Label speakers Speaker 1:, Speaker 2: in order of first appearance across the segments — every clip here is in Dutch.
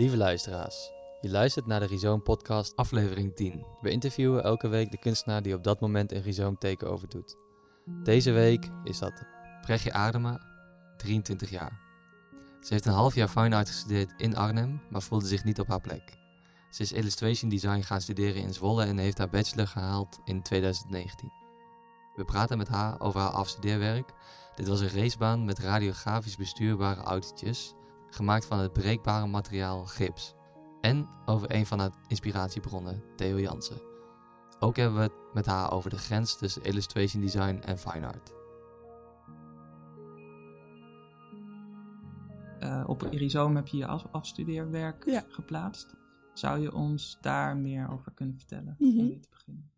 Speaker 1: Lieve luisteraars, je luistert naar de Rhizoom Podcast, aflevering 10. We interviewen elke week de kunstenaar die op dat moment een Rhizoom teken overdoet. Deze week is dat Brechtje Adema, 23 jaar. Ze heeft een half jaar fine art gestudeerd in Arnhem, maar voelde zich niet op haar plek. Ze is illustration design gaan studeren in Zwolle en heeft haar bachelor gehaald in 2019. We praten met haar over haar afstudeerwerk. Dit was een racebaan met radiografisch bestuurbare autootjes, gemaakt van het breekbare materiaal gips. En over een van haar inspiratiebronnen, Theo Jansen. Ook hebben we het met haar over de grens tussen illustration design en fine art.
Speaker 2: Uh, op Rhizoom heb je je af afstudeerwerk
Speaker 3: Ja.
Speaker 2: geplaatst. Zou je ons daar meer over kunnen vertellen? Om mee te beginnen.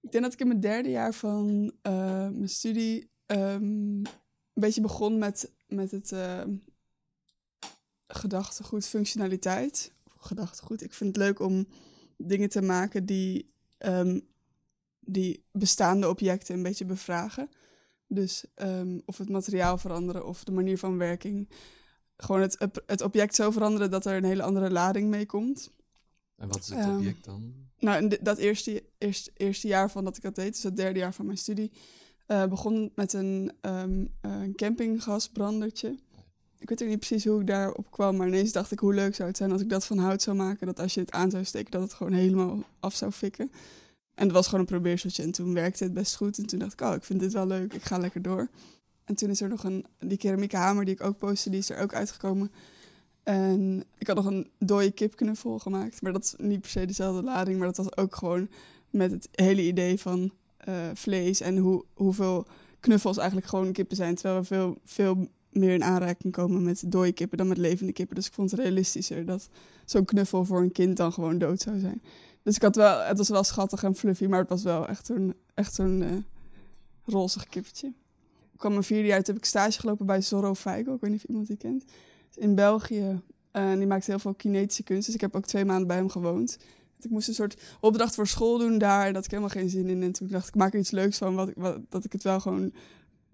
Speaker 3: Ik denk dat ik in mijn derde jaar van eh, mijn studie ehm, een beetje begon met, met het ehm, gedachtegoed functionaliteit. Gedachtegoed. Ik vind het leuk om dingen te maken die, ehm, die bestaande objecten een beetje bevragen. Dus ehm, of het materiaal veranderen of de manier van werking. Gewoon het, het- object zo veranderen dat er een hele andere lading mee komt.
Speaker 1: En wat is het
Speaker 3: Ehm,
Speaker 1: object dan?
Speaker 3: Nou, dat eerste, eerste, eerste jaar van dat ik dat deed, dus het derde jaar van mijn studie, eh, begon met een, een campinggasbrandertje. Ik weet ook niet precies hoe ik daarop kwam, maar ineens dacht ik hoe leuk zou het zijn als ik dat van hout zou maken. Dat als je het aan zou steken, dat het gewoon helemaal af zou fikken. En het was gewoon een probeerseltje en toen werkte het best goed. En toen dacht ik, oh, ik vind dit wel leuk, ik ga lekker door. En toen is er nog een, die keramieke hamer die ik ook postte, die is er ook uitgekomen. En ik had nog een dode kipknuffel gemaakt. Maar dat is niet per se dezelfde lading. Maar dat was ook gewoon met het hele idee van eh, vlees. En hoe, hoeveel knuffels eigenlijk gewoon kippen zijn. Terwijl we veel, veel meer in aanraking komen met dode kippen dan met levende kippen. Dus ik vond het realistischer dat zo'n knuffel voor een kind dan gewoon dood zou zijn. Dus ik had wel, het was wel schattig en fluffy. Maar het was wel echt zo'n, echt zo'n eh, rozig kippetje. Ik kwam mijn vierde jaar, toen heb ik stage gelopen bij Zorro Feigl. Ik weet niet of iemand die kent in België. En die maakt heel veel kinetische kunst. Dus ik heb ook twee maanden bij hem gewoond. Ik moest een soort opdracht voor school doen daar. Had ik helemaal geen zin in. En toen dacht ik, maak er iets leuks van. Wat, wat, dat ik het wel gewoon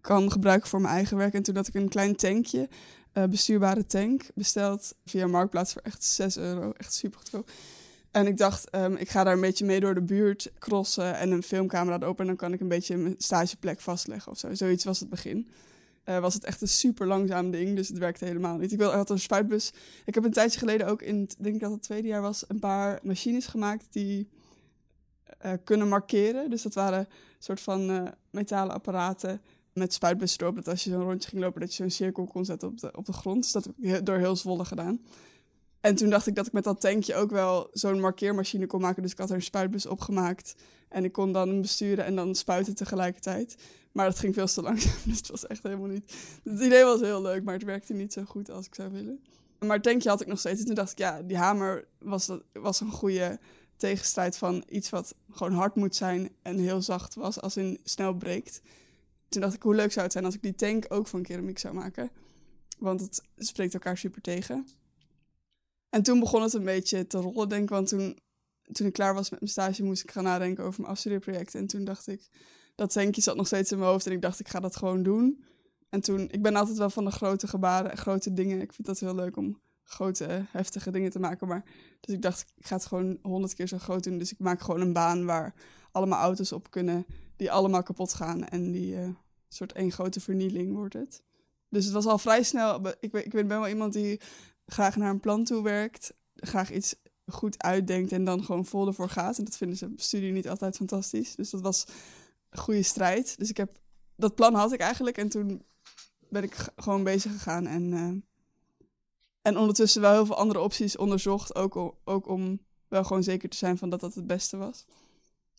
Speaker 3: kan gebruiken voor mijn eigen werk. En toen had ik een klein tankje, eh, bestuurbare tank, besteld via Marktplaats voor echt 6 euro. Echt super goedkoop. En ik dacht, ehm, ik ga daar een beetje mee door de buurt crossen en een filmcamera erop. En dan kan ik een beetje mijn stageplek vastleggen of zo. Zoiets was het begin eh, was het echt een super langzaam ding. Dus het werkte helemaal niet. Ik had een spuitbus. Ik heb een tijdje geleden ook in, denk ik dat het tweede jaar was, een paar machines gemaakt die eh, kunnen markeren. Dus dat waren soort van metalen apparaten met spuitbus erop. Dat als je zo'n rondje ging lopen, dat je zo'n cirkel kon zetten op de, op de grond. Dus dat heb ik door heel Zwolle gedaan. En toen dacht ik dat ik met dat tankje ook wel zo'n markeermachine kon maken. Dus ik had er een spuitbus opgemaakt. En ik kon dan besturen en dan spuiten tegelijkertijd. Maar dat ging veel te langzaam, dus het was echt helemaal niet... Het idee was heel leuk, maar het werkte niet zo goed als ik zou willen. Maar het tankje had ik nog steeds. En toen dacht ik, ja, die hamer was, dat, was een goede tegenstrijd van iets wat gewoon hard moet zijn en heel zacht was, als in snel breekt. Toen dacht ik, hoe leuk zou het zijn als ik die tank ook van keramiek zou maken. Want het spreekt elkaar super tegen. En toen begon het een beetje te rollen, denk ik. Want toen, toen ik klaar was met mijn stage, moest ik gaan nadenken over mijn afstudeerproject. En toen dacht ik, dat tankje zat nog steeds in mijn hoofd. En ik dacht, ik ga dat gewoon doen. En toen, ik ben altijd wel van de grote gebaren en grote dingen. Ik vind dat heel leuk om grote, heftige dingen te maken. Maar, dus ik dacht, ik ga het gewoon honderd keer zo groot doen. Dus ik maak gewoon een baan waar allemaal auto's op kunnen, die allemaal kapot gaan. En die eh, soort één grote vernieling wordt het. Dus het was al vrij snel. Ik, ik ben wel iemand die graag naar een plan toe werkt. Graag iets goed uitdenkt en dan gewoon vol ervoor gaat. En dat vinden ze studie niet altijd fantastisch. Dus dat was een goede strijd. Dus ik heb, dat plan had ik eigenlijk. En toen ben ik gewoon bezig gegaan. En, eh, en ondertussen wel heel veel andere opties onderzocht. Ook, ook om wel gewoon zeker te zijn van dat dat het beste was.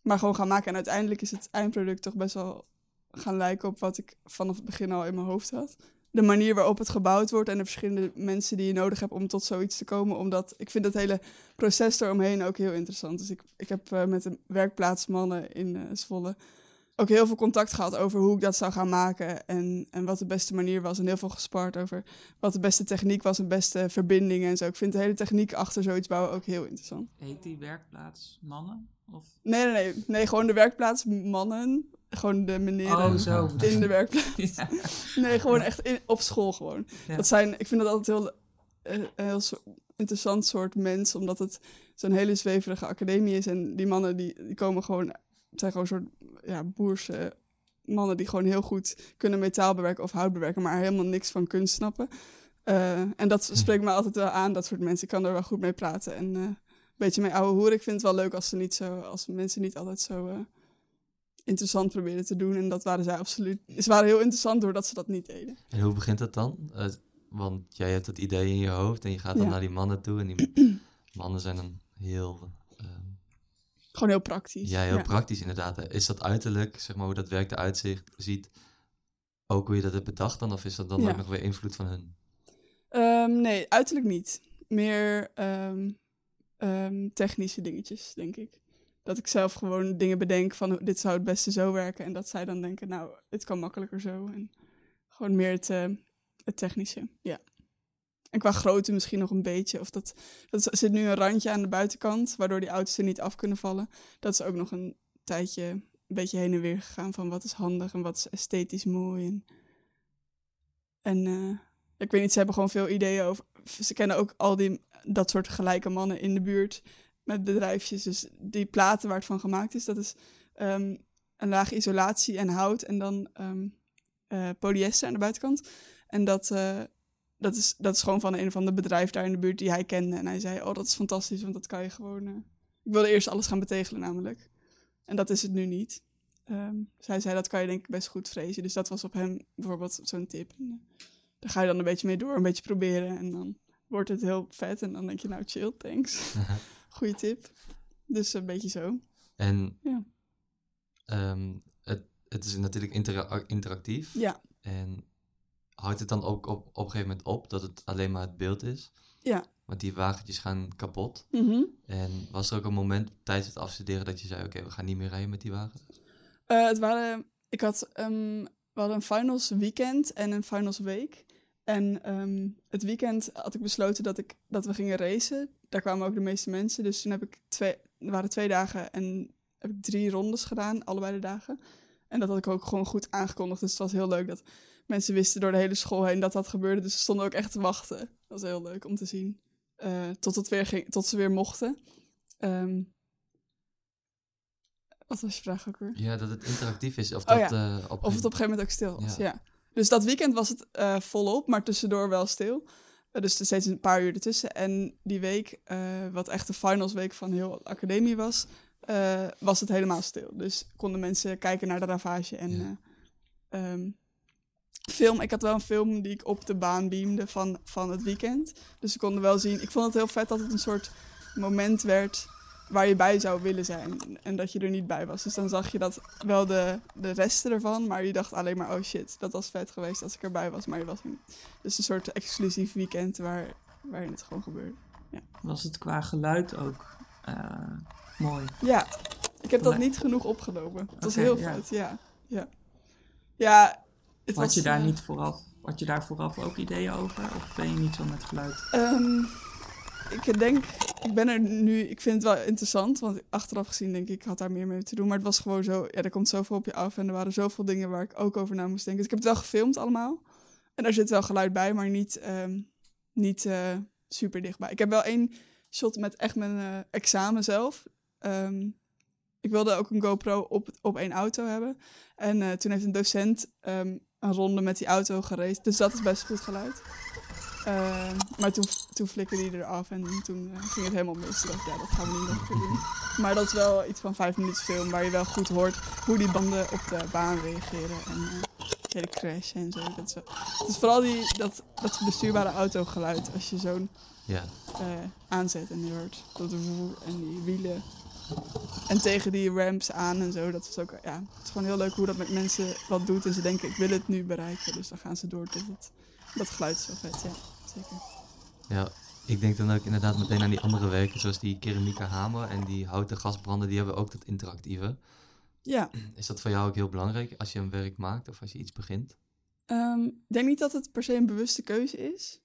Speaker 3: Maar gewoon gaan maken. En uiteindelijk is het eindproduct toch best wel gaan lijken op wat ik vanaf het begin al in mijn hoofd had. De manier waarop het gebouwd wordt en de verschillende mensen die je nodig hebt om tot zoiets te komen. Omdat ik vind het hele proces eromheen ook heel interessant. Dus ik, ik heb eh, met de werkplaatsmannen in eh, Zwolle ook heel veel contact gehad over hoe ik dat zou gaan maken. En, en wat de beste manier was. En heel veel gespart over wat de beste techniek was en beste verbindingen en zo. Ik vind de hele techniek achter zoiets bouwen ook heel interessant.
Speaker 2: Heet die werkplaats mannen? Of...
Speaker 3: Nee, nee, nee. Nee, gewoon de werkplaatsmannen. Gewoon de meneren
Speaker 2: Oh,
Speaker 3: in de werkplaats.
Speaker 2: Ja.
Speaker 3: Nee, gewoon echt in, op school gewoon.
Speaker 2: Ja.
Speaker 3: Dat zijn, ik vind dat altijd heel, eh, heel, zo- interessant soort mens, omdat het zo'n hele zweverige academie is. En die mannen die, die komen gewoon, het zijn gewoon soort ja, boerse mannen die gewoon heel goed kunnen metaal bewerken of hout bewerken, maar helemaal niks van kunst snappen. Eh, en dat spreekt me altijd wel aan, dat soort mensen. Ik kan er wel goed mee praten. En eh, een beetje mee ouwe hoeren. Ik vind het wel leuk als, ze niet zo, als mensen niet altijd zo eh, interessant proberen te doen. En dat waren zij absoluut. Ze waren heel interessant doordat ze dat niet deden.
Speaker 1: En hoe begint dat dan? Want jij hebt het idee in je hoofd en je gaat dan
Speaker 3: Ja.
Speaker 1: naar die mannen toe. En die mannen zijn dan heel,
Speaker 3: Gewoon heel praktisch.
Speaker 1: ja, heel praktisch inderdaad. Is dat uiterlijk, zeg maar, hoe dat werk eruit ziet, ziet, ook hoe je dat hebt bedacht dan? Of is dat dan
Speaker 3: Ja.
Speaker 1: ook nog weer invloed van hun?
Speaker 3: Ehm, nee, uiterlijk niet. Meer ehm, ehm, technische dingetjes, denk ik. Dat ik zelf gewoon dingen bedenk van dit zou het beste zo werken. En dat zij dan denken, nou, het kan makkelijker zo. En gewoon meer het, eh, het technische, ja. En qua grootte misschien nog een beetje. Of dat, dat zit nu een randje aan de buitenkant, waardoor die auto's er niet af kunnen vallen. Dat is ook nog een tijdje een beetje heen en weer gegaan van wat is handig en wat is esthetisch mooi. En, en eh, ik weet niet, ze hebben gewoon veel ideeën over. Ze kennen ook al die dat soort gelijke mannen in de buurt met bedrijfjes. Dus die platen waar het van gemaakt is, dat is ehm, een laag isolatie en hout en dan ehm, eh, polyester aan de buitenkant. En dat, eh, dat, is, dat is gewoon van een of ander bedrijf daar in de buurt die hij kende. En hij zei, oh, dat is fantastisch, want dat kan je gewoon... eh, Ik wilde eerst alles gaan betegelen namelijk. En dat is het nu niet. Dus hij zei, dat kan je denk ik best goed vrezen. Dus dat was op hem bijvoorbeeld zo'n tip. En, eh, daar ga je dan een beetje mee door, een beetje proberen. En dan wordt het heel vet. En dan denk je, nou chill, thanks. Goeie tip. Dus een beetje zo.
Speaker 1: En
Speaker 3: Ja.
Speaker 1: ehm, het, het is natuurlijk intera- interactief.
Speaker 3: Ja,
Speaker 1: En houdt het dan ook op, op een gegeven moment op dat het alleen maar het beeld is?
Speaker 3: ja.
Speaker 1: Want die wagentjes gaan kapot.
Speaker 3: Mhm.
Speaker 1: En was er ook een moment tijdens het afstuderen dat je zei: Oké, we gaan niet meer rijden met die wagen?
Speaker 3: Eh, het waren, ik had, ehm, we hadden een finals weekend en een finals week. En ehm, het weekend had ik besloten dat, ik, dat we gingen racen. Daar kwamen ook de meeste mensen. Dus toen heb ik twee, er waren twee dagen en heb ik drie rondes gedaan, allebei de dagen. En dat had ik ook gewoon goed aangekondigd. Dus het was heel leuk dat mensen wisten door de hele school heen dat dat gebeurde. Dus ze stonden ook echt te wachten. Dat was heel leuk om te zien. Eh, tot, het weer ging, tot ze weer mochten. Ehm, wat was je vraag ook weer?
Speaker 1: Ja, dat het interactief is. Of,
Speaker 3: Oh
Speaker 1: dat,
Speaker 3: ja.
Speaker 1: eh, op
Speaker 3: Of het op een gegeven moment ook stil was,
Speaker 1: Ja.
Speaker 3: ja. Dus dat weekend was het eh, volop, maar tussendoor wel stil. Dus er steeds een paar uur ertussen. En die week, wat echt de finalsweek van heel de academie was, eh, was het helemaal stil. Dus konden mensen kijken naar de ravage en
Speaker 1: Ja.
Speaker 3: eh, ehm, film. Ik had wel een film die ik op de baan beamde van, van het weekend. Dus ze konden wel zien. Ik vond het heel vet dat het een soort moment werd waar je bij zou willen zijn. En dat je er niet bij was. Dus dan zag je dat wel de, de resten ervan. Maar je dacht alleen maar, oh shit, dat was vet geweest als ik erbij was. Maar je was er niet. Dus een soort exclusief weekend waar, waarin het gewoon gebeurde.
Speaker 2: Was het qua geluid ook eh, mooi?
Speaker 3: Ja, ik heb dat niet genoeg opgenomen. Het was heel
Speaker 2: ja.
Speaker 3: vet, ja. Ja, ja het
Speaker 2: Had
Speaker 3: was...
Speaker 2: je daar
Speaker 3: eh,
Speaker 2: niet vooraf, had je daar vooraf ook ideeën over? Of ben je niet zo met geluid?
Speaker 3: Ehm, ik denk, ik ben er nu, ik vind het wel interessant, want achteraf gezien denk ik, ik had daar meer mee te doen. Maar het was gewoon zo, ja, er komt zoveel op je af en er waren zoveel dingen waar ik ook over na moest denken. Dus ik heb het wel gefilmd allemaal. En daar zit wel geluid bij, maar niet, ehm, niet eh, super dichtbij. Ik heb wel één shot met echt mijn eh, examen zelf. Ehm, ik wilde ook een GoPro op, op één auto hebben. En eh, toen heeft een docent ehm, een ronde met die auto geraced. Dus dat is best goed geluid. Ehm, maar toen, toen flikkerde die eraf en toen eh, ging het helemaal mis. Toen dacht ik, ja, dat gaan we niet nog een keer doen. Maar dat is wel iets van vijf minuten film waar je wel goed hoort hoe die banden op de baan reageren. En de hele crash en zo. Dat het is vooral die, dat, dat bestuurbare autogeluid als je zo'n
Speaker 1: Ja,
Speaker 3: aanzet en je hoort dat woe en die wielen. En tegen die ramps aan en zo. Dat is ook, ja, het is gewoon heel leuk hoe dat met mensen wat doet. En ze denken, ik wil het nu bereiken. Dus dan gaan ze door tot het, dat geluid is zo vet, ja, zeker.
Speaker 1: ja. Ik denk dan ook inderdaad meteen aan die andere werken, zoals die keramieke hamer en die houten gasbranden, die hebben ook dat interactieve.
Speaker 3: Ja,
Speaker 1: Is dat voor jou ook heel belangrijk als je een werk maakt of als je iets begint?
Speaker 3: ehm, ik denk niet dat het per se een bewuste keuze is.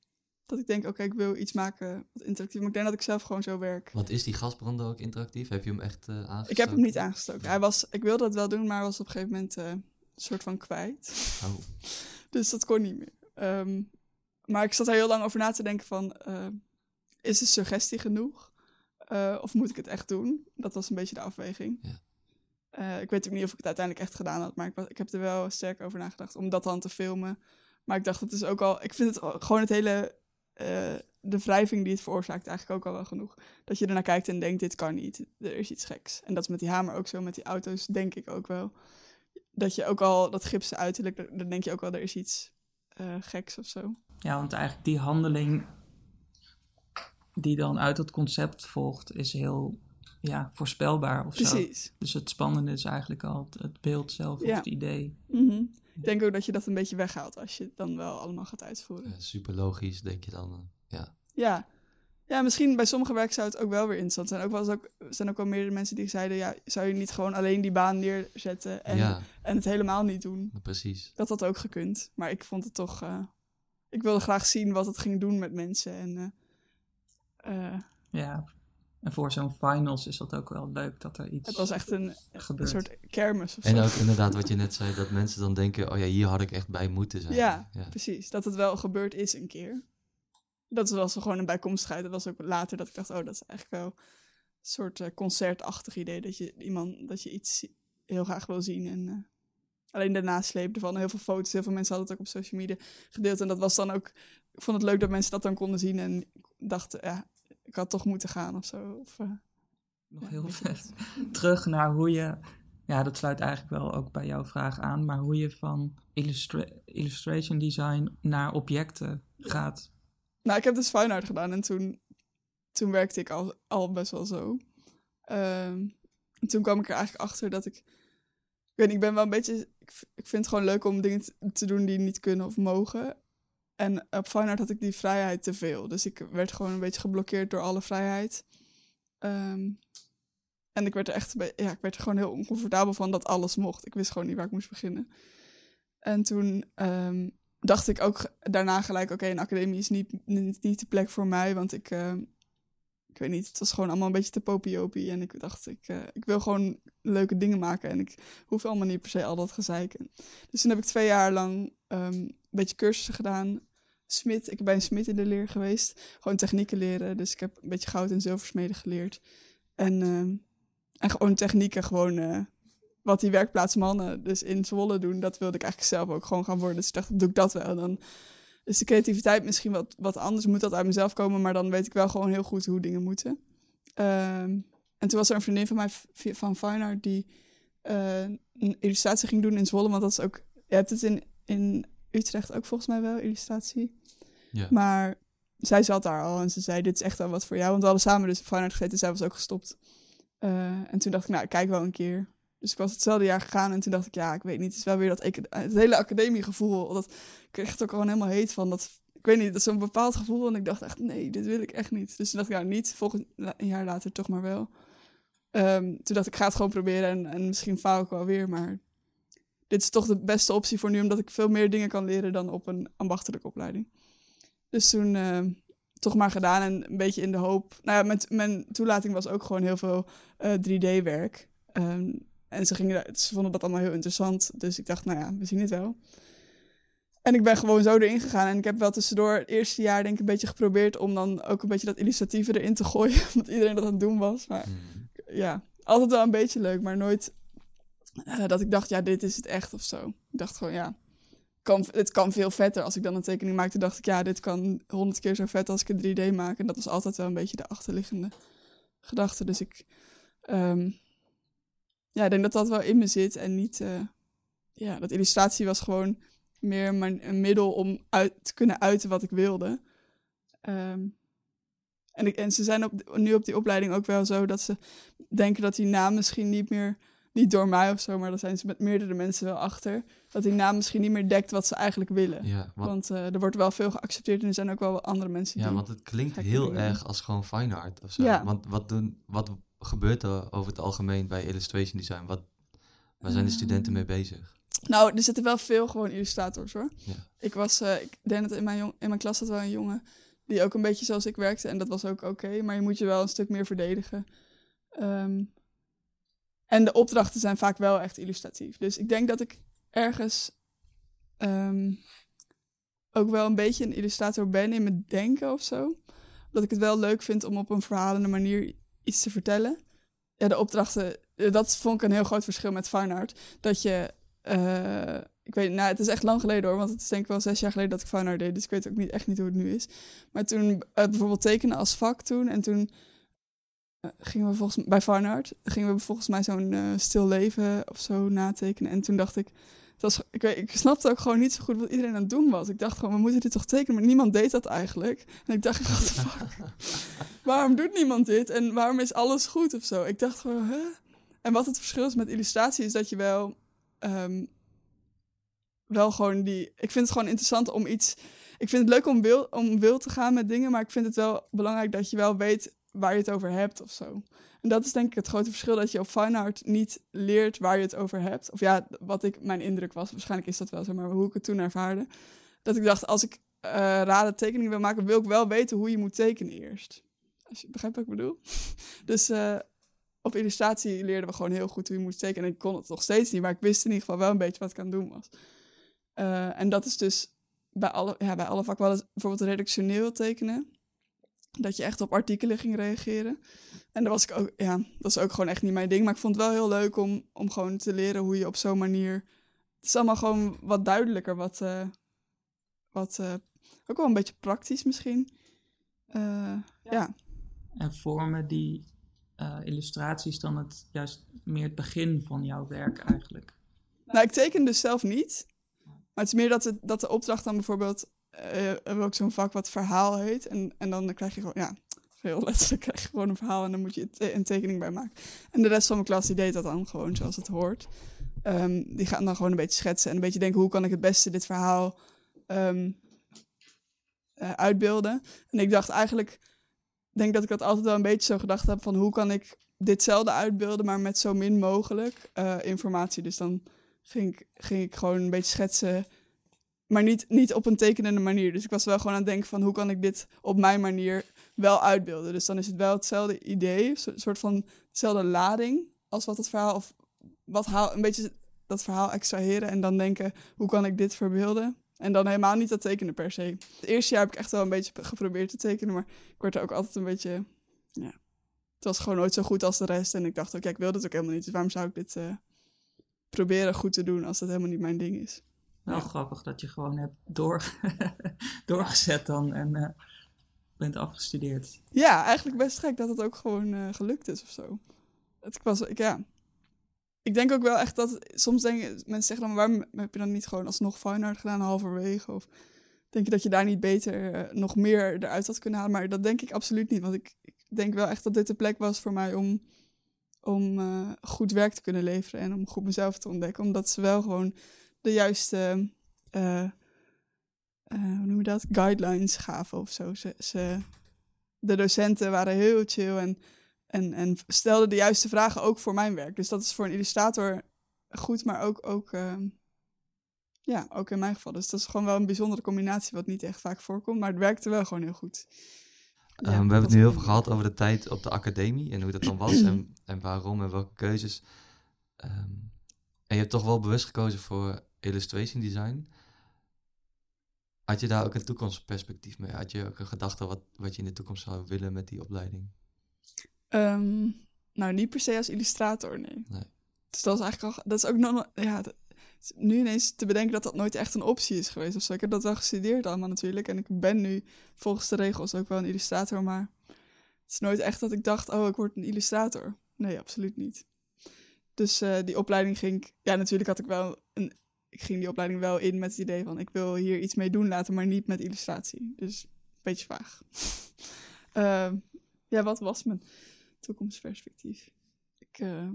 Speaker 3: Dat ik denk, oké, ik wil iets maken wat interactief. Maar ik denk dat ik zelf gewoon zo werk.
Speaker 1: Want is die gasbrander ook interactief? Heb je hem echt eh aangestoken?
Speaker 3: Ik heb hem niet aangestoken. Hij was, ik wilde het wel doen, maar was op een gegeven moment eh, een soort van kwijt.
Speaker 1: Oh,
Speaker 3: Dus dat kon niet meer. Ehm, maar ik zat er heel lang over na te denken van... eh, is de suggestie genoeg? Eh, of moet ik het echt doen? Dat was een beetje de afweging.
Speaker 1: Ja.
Speaker 3: Eh, ik weet ook niet of ik het uiteindelijk echt gedaan had, maar ik, was, ik heb er wel sterk over nagedacht om dat dan te filmen. Maar ik dacht, het is ook al. Ik vind het gewoon het hele. Eh, de wrijving die het veroorzaakt, eigenlijk ook al wel genoeg. Dat je ernaar kijkt en denkt: dit kan niet. Er is iets geks. En dat is met die hamer ook zo, met die auto's, denk ik ook wel. Dat je ook al dat gipsen uiterlijk, dan denk je ook wel: er is iets eh, geks of zo.
Speaker 2: Ja, want eigenlijk die handeling die dan uit het concept volgt, is heel ja, voorspelbaar of zo.
Speaker 3: Precies.
Speaker 2: Dus het spannende is eigenlijk al het, het beeld zelf
Speaker 3: Ja.
Speaker 2: of het idee.
Speaker 3: Mhm. Ik denk ook dat je dat een beetje weghaalt als je het dan wel allemaal gaat uitvoeren.
Speaker 1: Ja, super logisch, denk je dan. eh, ja.
Speaker 3: Ja. Ja, misschien bij sommige werk zou het ook wel weer interessant zijn. Ook eens ook, er zijn ook wel meerdere mensen die zeiden... ja, zou je niet gewoon alleen die baan neerzetten en,
Speaker 1: ja,
Speaker 3: en het helemaal niet doen?
Speaker 1: precies.
Speaker 3: Dat had ook gekund. Maar ik vond het toch... eh, ik wilde graag zien wat het ging doen met mensen. En, eh, eh,
Speaker 2: Ja. En voor zo'n finals is dat ook wel leuk dat er iets
Speaker 3: het was echt een, een soort kermis of
Speaker 1: En
Speaker 3: zo.
Speaker 1: ook inderdaad wat je net zei, dat mensen dan denken, oh ja, hier had ik echt bij moeten zijn.
Speaker 3: Ja,
Speaker 1: ja.
Speaker 3: precies. Dat het wel gebeurd is een keer. Dat was gewoon een bijkomstigheid. Dat was ook later dat ik dacht, oh, dat is eigenlijk wel een soort eh, concertachtig idee. Dat je iemand, dat je iets heel graag wil zien. En eh, alleen de nasleep ervan. Heel veel foto's, heel veel mensen hadden het ook op social media gedeeld. En dat was dan ook, ik vond het leuk dat mensen dat dan konden zien. En ik dacht, ja, ik had toch moeten gaan of zo. Of, eh,
Speaker 2: nog
Speaker 3: ja,
Speaker 2: heel vet. Terug naar hoe je, ja, dat sluit eigenlijk wel ook bij jouw vraag aan, maar hoe je van illustra- illustration design naar objecten gaat.
Speaker 3: Nou, ik heb dus fine art gedaan en toen, toen werkte ik al, al best wel zo. Ehm, en toen kwam ik er eigenlijk achter dat ik... Ik weet niet, ik ben wel een beetje... Ik, ik vind het gewoon leuk om dingen te doen die niet kunnen of mogen. En op art had ik die vrijheid te veel. Dus ik werd gewoon een beetje geblokkeerd door alle vrijheid. Ehm, en ik werd er echt. Ja, ik werd er gewoon heel oncomfortabel van dat alles mocht. Ik wist gewoon niet waar ik moest beginnen. En toen ehm, dacht ik ook daarna gelijk, oké, een academie is niet, niet, de plek voor mij, want ik, eh, ik weet niet, het was gewoon allemaal een beetje te popiopie. En ik dacht, ik, eh, ik wil gewoon leuke dingen maken en ik hoef allemaal niet per se al dat gezeik. Dus toen heb ik twee jaar lang ehm, een beetje cursussen gedaan. Smid, ik ben bij een smid in de leer geweest. Gewoon technieken leren, dus ik heb een beetje goud en zilversmeden geleerd. En, en gewoon technieken, gewoon... eh, wat die werkplaatsmannen dus in Zwolle doen, dat wilde ik eigenlijk zelf ook gewoon gaan worden. Dus ik dacht, doe ik dat wel. Dan is de creativiteit misschien wat, wat anders, moet dat uit mezelf komen, maar dan weet ik wel gewoon heel goed hoe dingen moeten. Ehm, en toen was er een vriendin van mij van Fine Art die eh, een illustratie ging doen in Zwolle, want dat is ook, je hebt het in, in Utrecht ook volgens mij wel, illustratie.
Speaker 1: Ja.
Speaker 3: Maar zij zat daar al en ze zei, dit is echt wel wat voor jou. Want we hadden samen dus Fine Art gezeten, zij was ook gestopt. Eh, en toen dacht ik, nou, ik kijk wel een keer. Dus ik was hetzelfde jaar gegaan en toen dacht ik, ja, ik weet niet, het is wel weer dat het hele academiegevoel, dat ik kreeg het ook al helemaal heet van dat, ik weet niet, dat is zo'n bepaald gevoel en ik dacht echt, nee, dit wil ik echt niet. Dus toen dacht ik, nou, niet, volgend een jaar later toch maar wel. Ehm, toen dacht ik, ik ga het gewoon proberen en, en misschien faal ik wel weer, maar dit is toch de beste optie voor nu, omdat ik veel meer dingen kan leren dan op een ambachtelijke opleiding. Dus toen ehm, toch maar gedaan en een beetje in de hoop. Nou ja, met, mijn toelating was ook gewoon heel veel eh, 3D-werk. Ehm, en ze, gingen, ze vonden dat allemaal heel interessant. Dus ik dacht, nou ja, we zien het wel. En ik ben gewoon zo erin gegaan. En ik heb wel tussendoor het eerste jaar denk ik een beetje geprobeerd... om dan ook een beetje dat illustratieve erin te gooien. Omdat iedereen dat aan het doen was. Maar
Speaker 1: Hmm.
Speaker 3: ja, altijd wel een beetje leuk. Maar nooit eh, dat ik dacht, ja, dit is het echt of zo. Ik dacht gewoon, ja, het kan veel vetter. Als ik dan een tekening maakte, dacht ik, ja, dit kan honderd keer zo vet als ik een 3D maak. En dat was altijd wel een beetje de achterliggende gedachte. Dus ik, ehm, ja, ik denk dat dat wel in me zit. En niet, eh, ja, dat illustratie was gewoon meer een middel om uit, te kunnen uiten wat ik wilde. Ehm, en, ik, en ze zijn op, nu op die opleiding ook wel zo dat ze denken dat die naam misschien niet meer, niet door mij of zo, maar daar zijn ze met meerdere mensen wel achter, dat die naam misschien niet meer dekt wat ze eigenlijk willen.
Speaker 1: Ja, want,
Speaker 3: Want eh, er wordt wel veel geaccepteerd en er zijn ook wel andere mensen
Speaker 1: ja,
Speaker 3: die...
Speaker 1: want het klinkt heel
Speaker 3: dingen
Speaker 1: erg als gewoon fine art of zo.
Speaker 3: Ja.
Speaker 1: Want wat, doen, wat gebeurt er over het algemeen bij illustration design? Wat, waar zijn de studenten mee bezig?
Speaker 3: Nou, er zitten wel veel gewoon illustrators hoor.
Speaker 1: Ja.
Speaker 3: Ik was, eh, ik denk dat in mijn, jong, in mijn klas zat wel een jongen die ook een beetje zoals ik werkte. En dat was ook oké, maar je moet je wel een stuk meer verdedigen. Ehm, en de opdrachten zijn vaak wel echt illustratief. Dus ik denk dat ik ergens ehm, ook wel een beetje een illustrator ben in mijn denken of zo. dat ik het wel leuk vind om op een verhalende manier iets te vertellen. Ja, de opdrachten, eh, dat vond ik een heel groot verschil met fine art. Dat je, eh, ik weet, nou, het is echt lang geleden hoor, want het is denk ik wel zes jaar geleden dat ik fine art deed, dus ik weet ook niet, echt niet hoe het nu is. Maar toen eh, bijvoorbeeld tekenen als vak toen en toen gingen we volgens bij art gingen we volgens mij zo'n eh, stil leven of zo natekenen en toen dacht ik, het was, ik, weet, ik snapte ook gewoon niet zo goed wat iedereen aan het doen was. Ik dacht gewoon, we moeten dit toch tekenen, maar niemand deed dat eigenlijk. En ik dacht, what the fuck? waarom doet niemand dit? En waarom is alles goed of zo? Ik dacht gewoon, hè? En wat het verschil is met illustratie is dat je wel, ehm, wel gewoon die. Ik vind het gewoon interessant om iets. Ik vind het leuk om wil, om wil te gaan met dingen, maar ik vind het wel belangrijk dat je wel weet waar je het over hebt of zo. En dat is denk ik het grote verschil dat je op fine art niet leert waar je het over hebt. Of ja, wat ik mijn indruk was, waarschijnlijk is dat wel zo, maar hoe ik het toen ervaarde. Dat ik dacht, als ik rare tekeningen wil maken, wil ik wel weten hoe je moet tekenen eerst. Als je begrijpt wat ik bedoel. dus eh, op illustratie leerden we gewoon heel goed hoe je moest tekenen. En ik kon het nog steeds niet, maar ik wist in ieder geval wel een beetje wat ik aan het doen was. Eh, en dat is dus bij alle, ja, bij alle vakken wel eens bijvoorbeeld redactioneel tekenen. Dat je echt op artikelen ging reageren. En dat was ik ook, ja, dat is ook gewoon echt niet mijn ding. Maar ik vond het wel heel leuk om, om gewoon te leren hoe je op zo'n manier. Het is allemaal gewoon wat duidelijker, wat, eh, wat eh, ook wel een beetje praktisch misschien. Eh, ja.
Speaker 2: En vormen die illustraties dan het juist meer het begin van jouw werk eigenlijk?
Speaker 3: Nou, ik teken dus zelf niet. Maar het is meer dat, het, dat de opdracht dan bijvoorbeeld... eh, hebben ook zo'n vak wat verhaal heet. En, en dan krijg je gewoon, ja, heel letterlijk krijg je gewoon een verhaal... en dan moet je een tekening bij maken. En de rest van mijn klas die deed dat dan gewoon zoals het hoort. Ehm, die gaan dan gewoon een beetje schetsen en een beetje denken... hoe kan ik het beste dit verhaal ehm, eh, uitbeelden. En ik dacht eigenlijk... Denk dat ik dat altijd wel een beetje zo gedacht heb... van hoe kan ik ditzelfde uitbeelden... maar met zo min mogelijk eh, informatie. Dus dan ging ging ik gewoon een beetje schetsen... maar niet, niet op een tekenende manier. Dus ik was wel gewoon aan het denken van... hoe kan ik dit op mijn manier wel uitbeelden. Dus dan is het wel hetzelfde idee... een soort van dezelfde lading... als wat het verhaal... of wat haal, een beetje dat verhaal extraheren... en dan denken, hoe kan ik dit verbeelden... En dan helemaal niet dat tekenen per se. Het eerste jaar heb ik echt wel een beetje geprobeerd te tekenen, maar ik word er ook altijd een beetje. Ja. Het was gewoon nooit zo goed als de rest. En ik dacht ook, ja, ik wil dit ook helemaal niet. Dus waarom zou ik dit eh, proberen goed te doen als dat helemaal niet mijn ding is?
Speaker 2: Wel grappig dat je gewoon hebt door, doorgezet dan en eh, bent afgestudeerd.
Speaker 3: Ja, eigenlijk best gek dat het ook gewoon eh, gelukt is of zo. Het, ik was, ik, ja. Ik denk ook wel echt dat, soms denken mensen zeggen dan, waarom heb je dan niet gewoon alsnog fine art gedaan halverwege? Of denk je dat je daar niet beter, eh, nog meer eruit had kunnen halen? Maar dat denk ik absoluut niet, want ik, ik denk wel echt dat dit de plek was voor mij om, om goed werk te kunnen leveren en om goed mezelf te ontdekken. Omdat ze wel gewoon de juiste, eh, eh, hoe noem je dat, guidelines gaven of zo. Ze, ze, de docenten waren heel chill en, en, en stelden de juiste vragen ook voor mijn werk. Dus dat is voor een illustrator goed, maar ook, ook, ehm, ja, ook in mijn geval. Dus dat is gewoon wel een bijzondere combinatie, wat niet echt vaak voorkomt. Maar het werkte wel gewoon heel goed. Ja,
Speaker 1: Ehm, we hebben het nu heel veel gehad over de tijd op de academie en hoe dat dan was en, en waarom en welke keuzes. Ehm, en je hebt toch wel bewust gekozen voor illustration design. Had je daar ook een toekomstperspectief mee? Had je ook een gedachte wat, wat je in de toekomst zou willen met die opleiding?
Speaker 3: Ehm, nou, niet per se als illustrator, nee.
Speaker 1: Nee.
Speaker 3: Dus dat is eigenlijk al, dat is ook nog, ja, dat- nu ineens te bedenken dat dat nooit echt een optie is geweest of zo. Ik heb dat wel gestudeerd allemaal natuurlijk en ik ben nu volgens de regels ook wel een illustrator, maar het is nooit echt dat ik dacht, oh, ik word een illustrator. Nee, absoluut niet. Dus eh, die opleiding ging ik, ja, natuurlijk had ik wel een, ik ging die opleiding wel in met het idee van, ik wil hier iets mee doen laten, maar niet met illustratie. Dus een beetje vaag. Ehm, ja, wat was mijn toekomstperspectief? Ik, eh,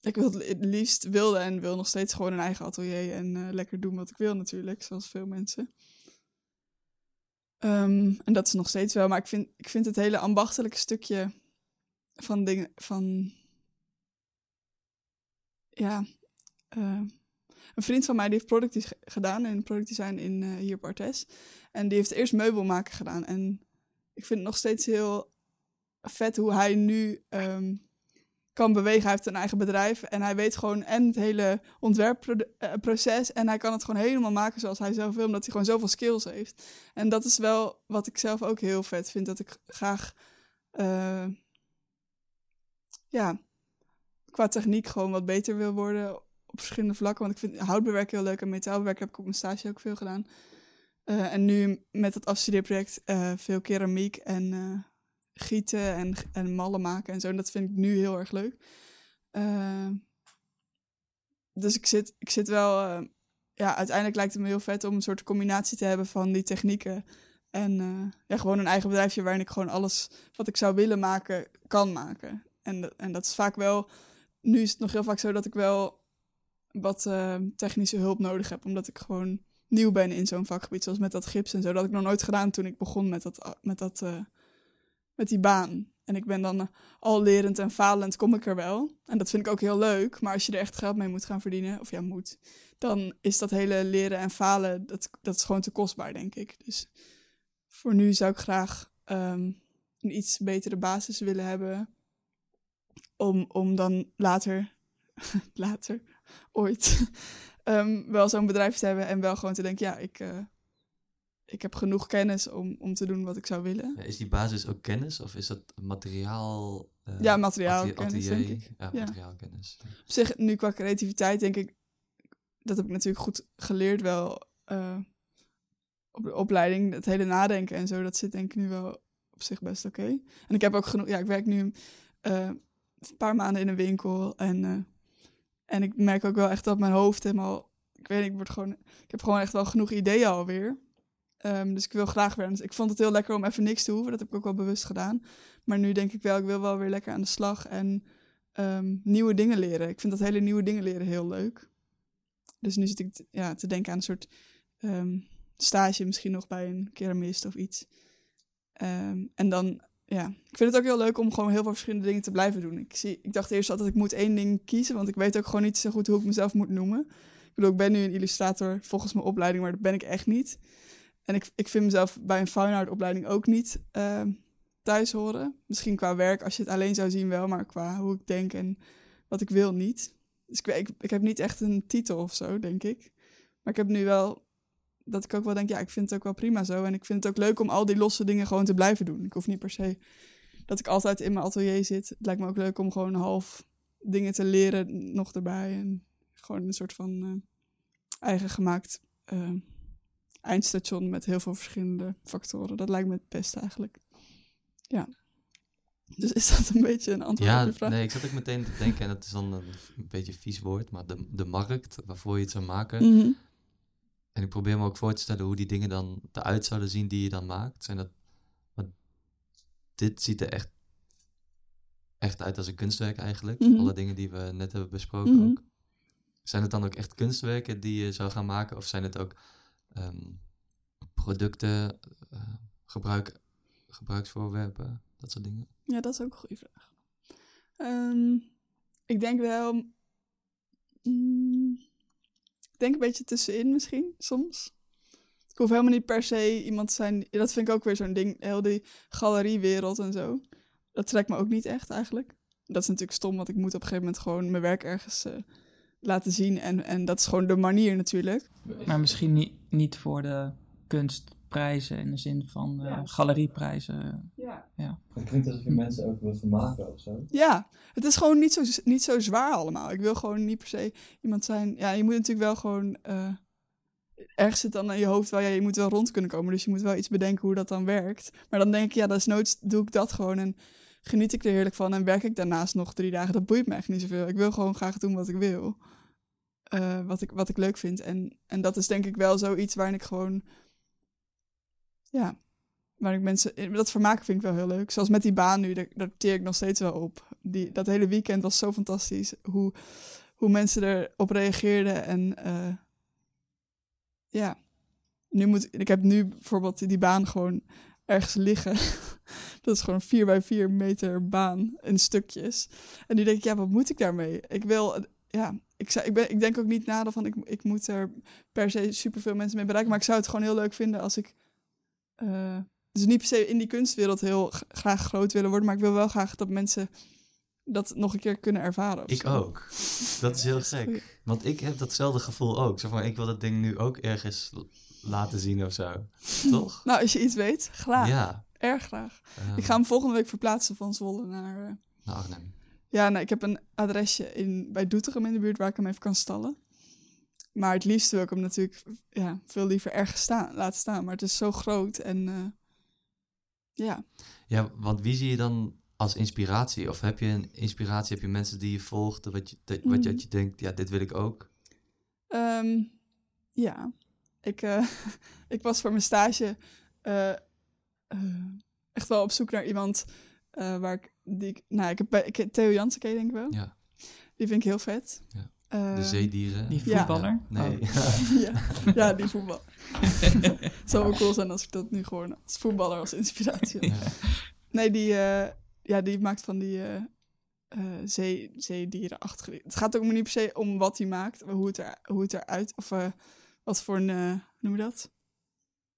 Speaker 3: ik wil het liefst wilde en wil nog steeds gewoon een eigen atelier en eh, lekker doen wat ik wil natuurlijk, zoals veel mensen. Ehm, en dat is nog steeds wel, maar ik vind, ik vind het hele ambachtelijke stukje van dingen, van, ja, eh, een vriend van mij die heeft product gedaan in product design in, eh, hier op Artes. En die heeft eerst meubelmaken gedaan. En ik vind het nog steeds heel vet hoe hij nu ehm, kan bewegen. Hij heeft een eigen bedrijf en hij weet gewoon en het hele ontwerpproces. En hij kan het gewoon helemaal maken zoals hij zelf wil, omdat hij gewoon zoveel skills heeft. En dat is wel wat ik zelf ook heel vet vind, dat ik graag, eh, ja, qua techniek gewoon wat beter wil worden op verschillende vlakken. Want ik vind houtbewerken heel leuk en metaalbewerken heb ik op mijn stage ook veel gedaan. Eh, en nu met het afstudeerproject uh, veel keramiek en gieten en, en mallen maken en zo. En dat vind ik nu heel erg leuk. Dus ik zit, ik zit wel. Ja, uiteindelijk lijkt het me heel vet om een soort combinatie te hebben van die technieken. En ja, gewoon een eigen bedrijfje waarin ik gewoon alles wat ik zou willen maken, kan maken. En, en dat is vaak wel. Nu is het nog heel vaak zo dat ik wel wat technische hulp nodig heb. Omdat ik gewoon nieuw ben in zo'n vakgebied. Zoals met dat gips en zo. Dat had ik nog nooit gedaan toen ik begon met dat, met dat met die baan. En ik ben dan eh, al lerend en falend, kom ik er wel. En dat vind ik ook heel leuk. Maar als je er echt geld mee moet gaan verdienen, of ja, moet, dan is dat hele leren en falen, dat, dat is gewoon te kostbaar, denk ik. Dus voor nu zou ik graag um, een iets betere basis willen hebben. Om, om dan later, later, ooit, um, wel zo'n bedrijf te hebben en wel gewoon te denken, ja, ik, uh, ik heb genoeg kennis om, om te doen wat ik zou willen.
Speaker 1: Ja, is die basis ook kennis of is dat materiaal?
Speaker 3: Uh, ja, materiaalkennis, denk ik.
Speaker 1: Ja, materiaalkennis.
Speaker 3: Op zich, nu qua creativiteit denk ik, dat heb ik natuurlijk goed geleerd wel uh, op de opleiding. Het hele nadenken en zo, dat zit denk ik nu wel op zich best oké. Okay. En ik heb ook genoeg, ja, ik werk nu uh, een paar maanden in een winkel en, en ik merk ook wel echt dat mijn hoofd helemaal, ik weet niet, ik word gewoon, ik heb gewoon echt wel genoeg ideeën alweer. Um, dus ik wil graag weer. Ik vond het heel lekker om even niks te hoeven. Dat heb ik ook wel bewust gedaan. Maar nu denk ik wel, ik wil wel weer lekker aan de slag en um, nieuwe dingen leren. Ik vind dat hele nieuwe dingen leren heel leuk. Dus nu zit ik ja, te denken aan een soort um, stage, misschien nog bij een keramist of iets. en dan, ja, ik vind het ook heel leuk om gewoon heel veel verschillende dingen te blijven doen. Ik, zie, ik dacht eerst altijd, ik moet één ding kiezen, want ik weet ook gewoon niet zo goed hoe ik mezelf moet noemen. Ik bedoel, ik ben nu een illustrator volgens mijn opleiding, maar dat ben ik echt niet. En ik, ik vind mezelf bij een fine opleiding ook niet uh, thuis horen. Misschien qua werk, als je het alleen zou zien wel, maar qua hoe ik denk en wat ik wil niet. Dus ik, ik, ik heb niet echt een titel of zo, denk ik. Maar ik heb nu wel dat ik ook wel denk, ja, ik vind het ook wel prima zo. En ik vind het ook leuk om al die losse dingen gewoon te blijven doen. Ik hoef niet per se dat ik altijd in mijn atelier zit. Het lijkt me ook leuk om gewoon half dingen te leren nog erbij. En gewoon een soort van uh, eigen gemaakt uh, eindstation met heel veel verschillende factoren. Dat lijkt me het beste eigenlijk. Ja. Dus is dat een beetje een antwoord
Speaker 1: ja,
Speaker 3: op de vraag?
Speaker 1: Nee, ik zat ook meteen te denken, en dat is dan een, een beetje vies woord, maar de, de markt waarvoor je het zou maken.
Speaker 3: Mm -hmm.
Speaker 1: En ik probeer me ook voor te stellen hoe die dingen dan eruit zouden zien die je dan maakt. Zijn dat, want dit ziet er echt, echt uit als een kunstwerk eigenlijk.
Speaker 3: Mhm.
Speaker 1: Alle dingen die we net hebben besproken
Speaker 3: Mhm.
Speaker 1: ook. Zijn het dan ook echt kunstwerken die je zou gaan maken? Of zijn het ook ehm, producten, eh, gebruik, gebruiksvoorwerpen, dat soort dingen?
Speaker 3: Ja, dat is ook een goede vraag. Ehm, ik denk wel. mm, denk een beetje tussenin misschien, soms. Ik hoef helemaal niet per se iemand te zijn. Dat vind ik ook weer zo'n ding. Heel die galeriewereld en zo. Dat trekt me ook niet echt eigenlijk. Dat is natuurlijk stom, want ik moet op een gegeven moment gewoon mijn werk ergens eh, laten zien. En, en dat is gewoon de manier natuurlijk.
Speaker 2: Maar misschien niet, niet voor de kunstprijzen in de zin van eh, galerieprijzen.
Speaker 3: Ja.
Speaker 4: Het klinkt alsof je mensen ook wil vermaken of zo.
Speaker 3: Ja, het is gewoon niet zo, niet zo zwaar allemaal. Ik wil gewoon niet per se iemand zijn. Ja, je moet natuurlijk wel gewoon. eh, ergens zit dan in je hoofd wel, ja, je moet wel rond kunnen komen. Dus je moet wel iets bedenken hoe dat dan werkt. Maar dan denk ik, ja, desnoods doe ik dat gewoon en geniet ik er heerlijk van. En werk ik daarnaast nog drie dagen. Dat boeit me echt niet zoveel. Ik wil gewoon graag doen wat ik wil. Eh, wat, ik, wat ik leuk vind. En, en dat is denk ik wel zoiets waarin ik gewoon. Ja, waar ik mensen. Dat vermaken vind ik wel heel leuk. Zoals met die baan nu, daar, teer ik nog steeds wel op. Die, dat hele weekend was zo fantastisch. Hoe, hoe mensen erop reageerden. En eh, ja, nu moet ik heb nu bijvoorbeeld die baan gewoon ergens liggen. dat is gewoon een 4 bij 4 meter baan in stukjes. En nu denk ik, ja, wat moet ik daarmee? Ik wil, ja, ik, ik, ben, ik denk ook niet na van ik, ik moet er per se superveel mensen mee bereiken. Maar ik zou het gewoon heel leuk vinden als ik. eh, dus niet per se in die kunstwereld heel graag groot willen worden. Maar ik wil wel graag dat mensen dat nog een keer kunnen ervaren.
Speaker 1: Ik
Speaker 3: zo.
Speaker 1: ook. Dat is heel gek. Want ik heb datzelfde gevoel ook. Zeg maar, ik wil dat ding nu ook ergens laten zien of zo. Toch?
Speaker 3: Nou, als je iets weet, graag.
Speaker 1: Ja.
Speaker 3: Erg graag.
Speaker 1: ehm,
Speaker 3: Ik ga hem volgende week verplaatsen van Zwolle naar... eh,
Speaker 1: naar Arnhem.
Speaker 3: Ja, nee, ik heb een adresje in, bij Doetinchem in de buurt waar ik hem even kan stallen. Maar het liefst wil ik hem natuurlijk ja, veel liever ergens staan, laten staan. Maar het is zo groot en eh, ja.
Speaker 1: Ja, want wie zie je dan als inspiratie? Of heb je een inspiratie? Heb je mensen die je volgt? Wat je, dat, wat je,
Speaker 3: Mhm.
Speaker 1: dat je denkt, ja, dit wil ik ook.
Speaker 3: Ehm, ja, ik, eh, ik was voor mijn stage eh, eh, echt wel op zoek naar iemand waar ik, die ik, nou, ik heb ik, Theo Jansen ken denk ik wel.
Speaker 1: Ja.
Speaker 3: Die vind ik heel vet.
Speaker 1: Ja. De zeedieren.
Speaker 2: Die
Speaker 3: Ja.
Speaker 2: voetballer?
Speaker 1: Nee.
Speaker 2: Oh.
Speaker 3: ja, ja, die voetbal. Het zou wel cool zijn als ik dat nu gewoon als voetballer als inspiratie heb.
Speaker 1: Ja.
Speaker 3: Nee, die, eh, ja, die maakt van die eh eh, zee, zeedierenachtige dingen. Het gaat ook niet per se om wat hij maakt, maar hoe het, er, hoe het eruit... Of eh, wat voor een... hoe noem je dat?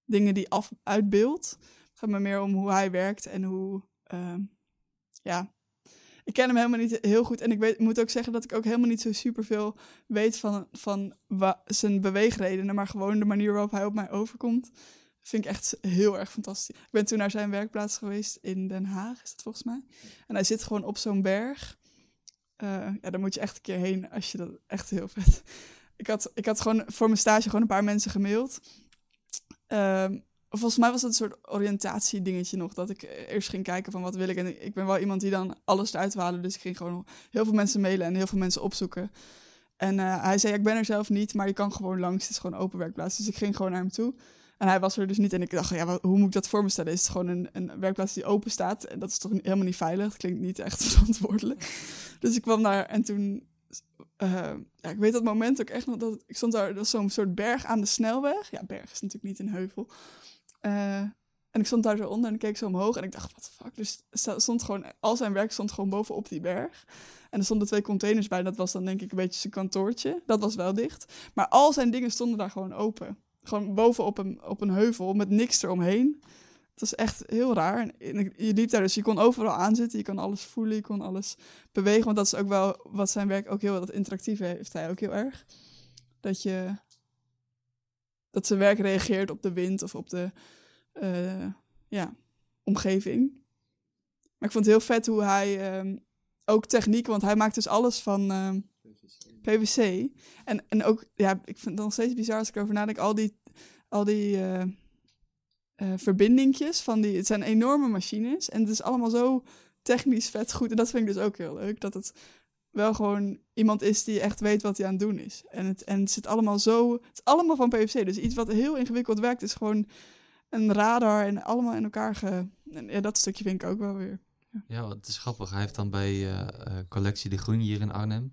Speaker 3: Dingen die af, uitbeeldt. Het gaat me meer om hoe hij werkt en hoe... ehm, ja, ik ken hem helemaal niet heel goed. En ik weet, moet ook zeggen dat ik ook helemaal niet zo superveel weet van, van zijn beweegredenen. Maar gewoon de manier waarop hij op mij overkomt, vind ik echt heel erg fantastisch. Ik ben toen naar zijn werkplaats geweest in Den Haag, is dat volgens mij. En hij zit gewoon op zo'n berg. Eh, ja, daar moet je echt een keer heen als je dat echt heel vet. Ik had, ik had gewoon voor mijn stage gewoon een paar mensen gemaild. Ehm, volgens mij was dat een soort oriëntatiedingetje nog. Dat ik eerst ging kijken van wat wil ik. En ik- ben wel iemand die dan alles eruit halen. Dus ik ging gewoon heel veel mensen mailen en heel veel mensen opzoeken. En eh, hij zei, ik ben er zelf niet, maar je kan gewoon langs. Het is gewoon open werkplaats. Dus ik ging gewoon naar hem toe. En hij was er dus niet. En ik dacht, ja, hoe moet ik dat voor me stellen? Is het gewoon een, een werkplaats die open staat? En dat is toch helemaal niet veilig? Dat klinkt niet echt verantwoordelijk. Dus ik kwam daar en toen... eh, ja, ik weet dat moment ook echt nog dat ik stond daar, dat was zo'n soort berg aan de snelweg. Ja, berg is natuurlijk niet een heuvel. Eh, en ik stond daar zo onder en ik keek zo omhoog en ik dacht, wat fuck. Dus stond gewoon, al zijn werk stond gewoon bovenop die berg. En er stonden twee containers bij, dat was dan denk ik een beetje zijn kantoortje. Dat was wel dicht. Maar al zijn dingen stonden daar gewoon open. Gewoon bovenop een, op een heuvel met niks eromheen. Het was echt heel raar. En- je liep daar dus, je kon overal aanzitten, je kon alles voelen, je kon alles bewegen. Want dat is ook wel wat zijn werk ook heel, dat interactieve heeft hij ook heel erg. Dat je, dat zijn werk reageert op de wind of op de, eh, ja, omgeving. Maar ik vond het heel vet hoe hij ehm, ook techniek, want hij maakt dus alles van ehm, PVC. En, en ook, ja, ik vind het nog steeds bizar als ik erover nadenk, al die, al die eh eh, verbindingjes van die, het zijn enorme machines en het is allemaal zo technisch vet goed. En dat vind ik dus ook heel leuk, dat het wel gewoon iemand is die echt weet wat hij aan het doen is. En het, en het zit allemaal zo, het is allemaal van PVC. Dus iets wat heel ingewikkeld werkt is gewoon een radar en allemaal in elkaar ge... En dat stukje vind ik ook wel weer.
Speaker 1: Ja, het is grappig. Hij heeft dan bij eh, eh, Collectie de Groen hier in Arnhem.